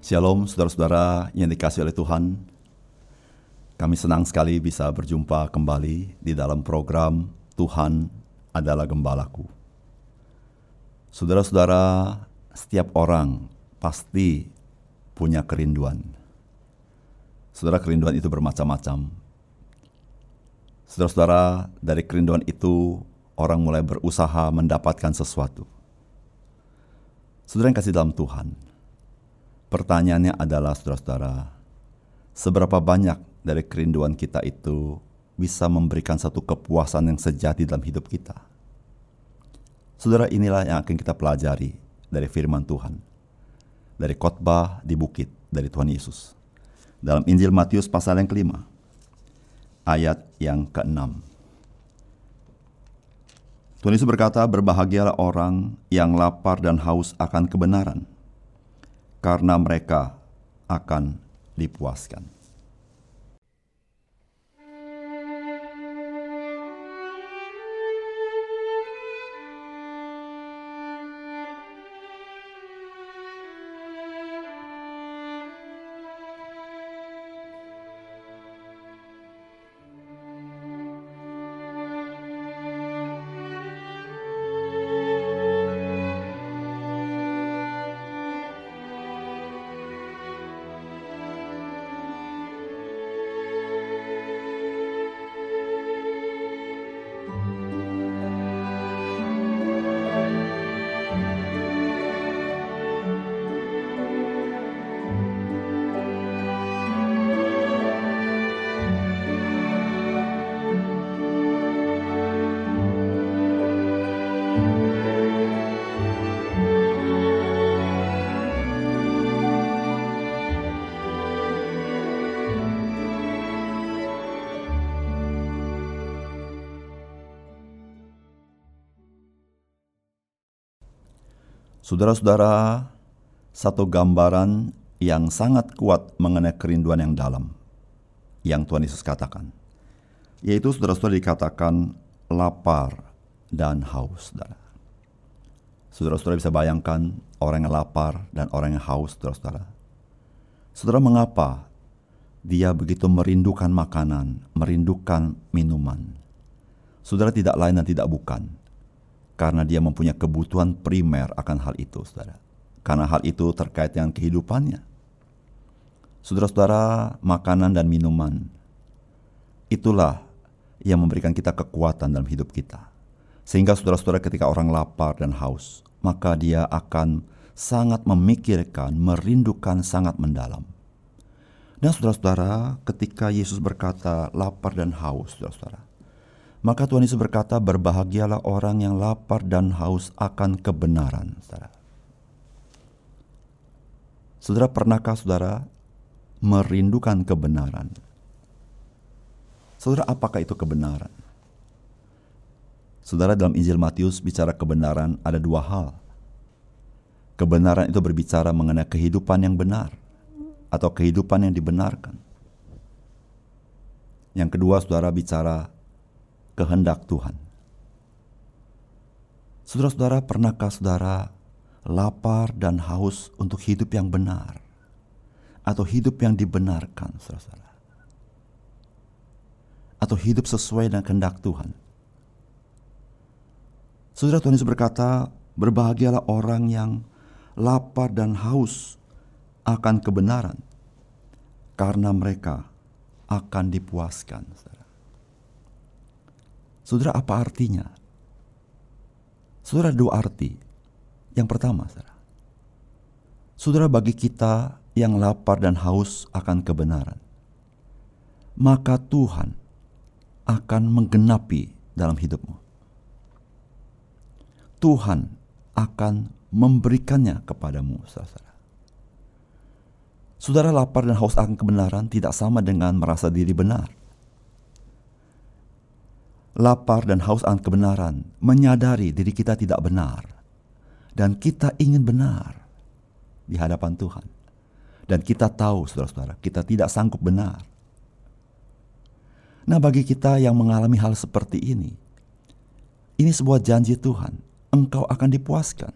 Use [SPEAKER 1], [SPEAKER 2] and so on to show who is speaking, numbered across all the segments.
[SPEAKER 1] Shalom saudara-saudara yang dikasih oleh Tuhan. Kami senang sekali bisa berjumpa kembali di dalam program Tuhan adalah Gembalaku. Saudara-saudara, setiap orang pasti punya kerinduan. Saudara kerinduan itu bermacam-macam. Saudara-saudara, dari kerinduan itu orang mulai berusaha mendapatkan sesuatu. Saudara yang kasih dalam Tuhan, Pertanyaannya adalah saudara-saudara, seberapa banyak dari kerinduan kita itu bisa memberikan satu kepuasan yang sejati dalam hidup kita? Saudara inilah yang akan kita pelajari dari firman Tuhan. Dari khotbah di bukit dari Tuhan Yesus. Dalam Injil Matius pasal yang kelima, ayat yang keenam. Tuhan Yesus berkata, berbahagialah orang yang lapar dan haus akan kebenaran, karena mereka akan dipuaskan. Saudara-saudara, satu gambaran yang sangat kuat mengenai kerinduan yang dalam yang Tuhan Yesus katakan. Yaitu saudara-saudara dikatakan lapar dan haus, saudara. Saudara-saudara bisa bayangkan orang yang lapar dan orang yang haus, saudara-saudara. Saudara, mengapa dia begitu merindukan makanan, merindukan minuman? Saudara tidak lain dan tidak bukan karena dia mempunyai kebutuhan primer akan hal itu, saudara. Karena hal itu terkait dengan kehidupannya. Saudara-saudara, makanan dan minuman itulah yang memberikan kita kekuatan dalam hidup kita. Sehingga saudara-saudara ketika orang lapar dan haus, maka dia akan sangat memikirkan, merindukan sangat mendalam. Dan saudara-saudara, ketika Yesus berkata lapar dan haus, saudara-saudara, maka Tuhan Yesus berkata, berbahagialah orang yang lapar dan haus akan kebenaran. Saudara, saudara pernahkah saudara merindukan kebenaran? Saudara, apakah itu kebenaran? Saudara dalam Injil Matius bicara kebenaran ada dua hal. Kebenaran itu berbicara mengenai kehidupan yang benar atau kehidupan yang dibenarkan. Yang kedua, saudara bicara kehendak Tuhan. Saudara-saudara, pernahkah saudara lapar dan haus untuk hidup yang benar? Atau hidup yang dibenarkan, saudara-saudara? Atau hidup sesuai dengan kehendak Tuhan? Saudara Tuhan Yesus berkata, berbahagialah orang yang lapar dan haus akan kebenaran, karena mereka akan dipuaskan. Saudara. Apa artinya? Saudara, dua arti. Yang pertama, saudara. Saudara, bagi kita yang lapar dan haus akan kebenaran, maka Tuhan akan menggenapi dalam hidupmu. Tuhan akan memberikannya kepadamu, saudara. Saudara lapar dan haus akan kebenaran tidak sama dengan merasa diri benar. Lapar dan haus akan kebenaran menyadari diri kita tidak benar dan kita ingin benar di hadapan Tuhan. Dan kita tahu saudara-saudara, kita tidak sanggup benar. Nah, bagi kita yang mengalami hal seperti ini, ini sebuah janji Tuhan, engkau akan dipuaskan.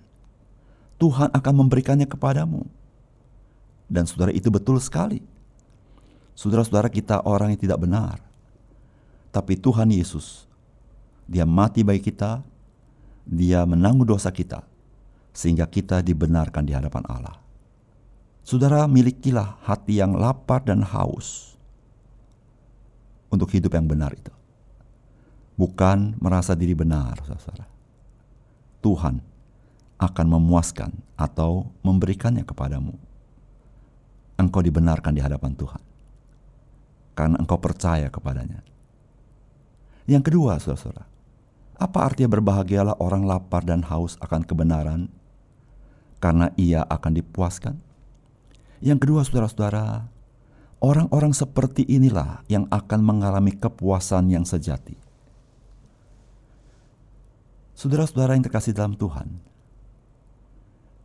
[SPEAKER 1] Tuhan akan memberikannya kepadamu dan saudara itu betul sekali. Saudara-saudara kita orang yang tidak benar. Tapi Tuhan Yesus, dia mati bagi kita, dia menanggung dosa kita, sehingga kita dibenarkan di hadapan Allah. Saudara, milikilah hati yang lapar dan haus untuk hidup yang benar itu. Bukan merasa diri benar, saudara. Tuhan akan memuaskan atau memberikannya kepadamu engkau dibenarkan di hadapan Tuhan. Karena engkau percaya kepadanya. Yang kedua, saudara-saudara, apa artinya berbahagialah orang lapar dan haus akan kebenaran karena ia akan dipuaskan? Yang kedua, saudara-saudara, orang-orang seperti inilah yang akan mengalami kepuasan yang sejati. Saudara-saudara yang terkasih dalam Tuhan,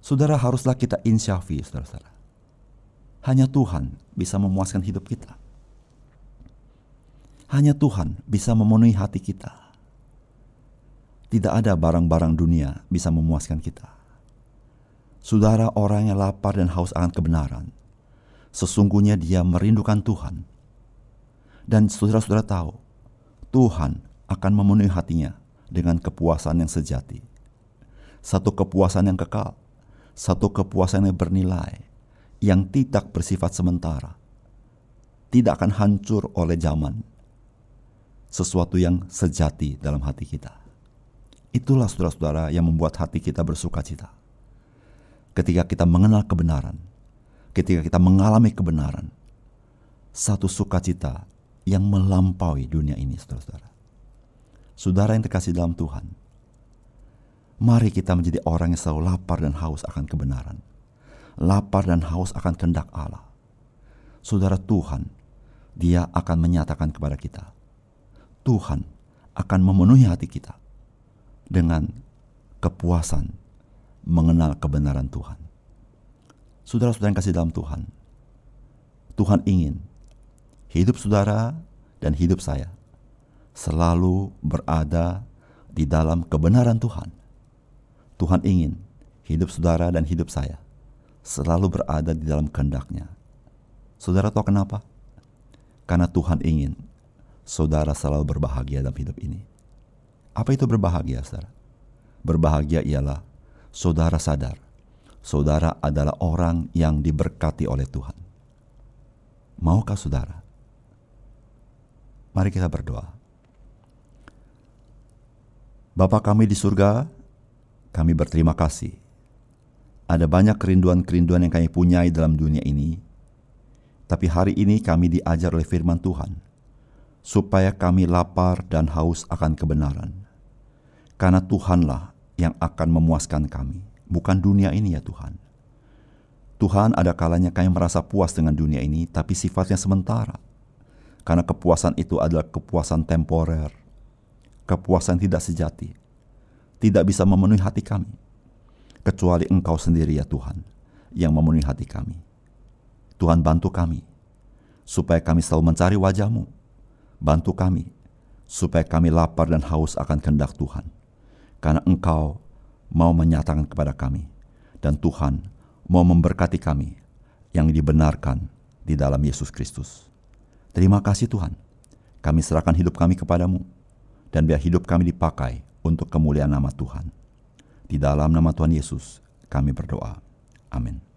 [SPEAKER 1] saudara haruslah kita insyafi, saudara-saudara hanya Tuhan bisa memuaskan hidup kita. Hanya Tuhan bisa memenuhi hati kita. Tidak ada barang-barang dunia bisa memuaskan kita. Saudara orang yang lapar dan haus akan kebenaran, sesungguhnya dia merindukan Tuhan. Dan saudara-saudara tahu, Tuhan akan memenuhi hatinya dengan kepuasan yang sejati. Satu kepuasan yang kekal, satu kepuasan yang bernilai, yang tidak bersifat sementara, tidak akan hancur oleh zaman, sesuatu yang sejati dalam hati kita. Itulah saudara-saudara yang membuat hati kita bersuka cita. Ketika kita mengenal kebenaran, ketika kita mengalami kebenaran, satu sukacita yang melampaui dunia ini, saudara-saudara. Saudara yang terkasih dalam Tuhan, mari kita menjadi orang yang selalu lapar dan haus akan kebenaran lapar dan haus akan kehendak Allah. Saudara Tuhan, Dia akan menyatakan kepada kita, Tuhan akan memenuhi hati kita dengan kepuasan mengenal kebenaran Tuhan. Saudara-saudara yang kasih dalam Tuhan, Tuhan ingin hidup saudara dan hidup saya selalu berada di dalam kebenaran Tuhan. Tuhan ingin hidup saudara dan hidup saya selalu berada di dalam kehendaknya. Saudara tahu kenapa? Karena Tuhan ingin saudara selalu berbahagia dalam hidup ini. Apa itu berbahagia, saudara? Berbahagia ialah saudara sadar, saudara adalah orang yang diberkati oleh Tuhan. Maukah saudara? Mari kita berdoa. Bapa kami di surga, kami berterima kasih ada banyak kerinduan-kerinduan yang kami punyai dalam dunia ini, tapi hari ini kami diajar oleh firman Tuhan, supaya kami lapar dan haus akan kebenaran. Karena Tuhanlah yang akan memuaskan kami, bukan dunia ini ya Tuhan. Tuhan ada kalanya kami merasa puas dengan dunia ini, tapi sifatnya sementara. Karena kepuasan itu adalah kepuasan temporer, kepuasan tidak sejati, tidak bisa memenuhi hati kami kecuali Engkau sendiri ya Tuhan yang memenuhi hati kami. Tuhan bantu kami supaya kami selalu mencari wajah-Mu. Bantu kami supaya kami lapar dan haus akan kehendak Tuhan. Karena Engkau mau menyatakan kepada kami dan Tuhan mau memberkati kami yang dibenarkan di dalam Yesus Kristus. Terima kasih Tuhan. Kami serahkan hidup kami kepadamu dan biar hidup kami dipakai untuk kemuliaan nama Tuhan. Di dalam nama Tuhan Yesus, kami berdoa. Amin.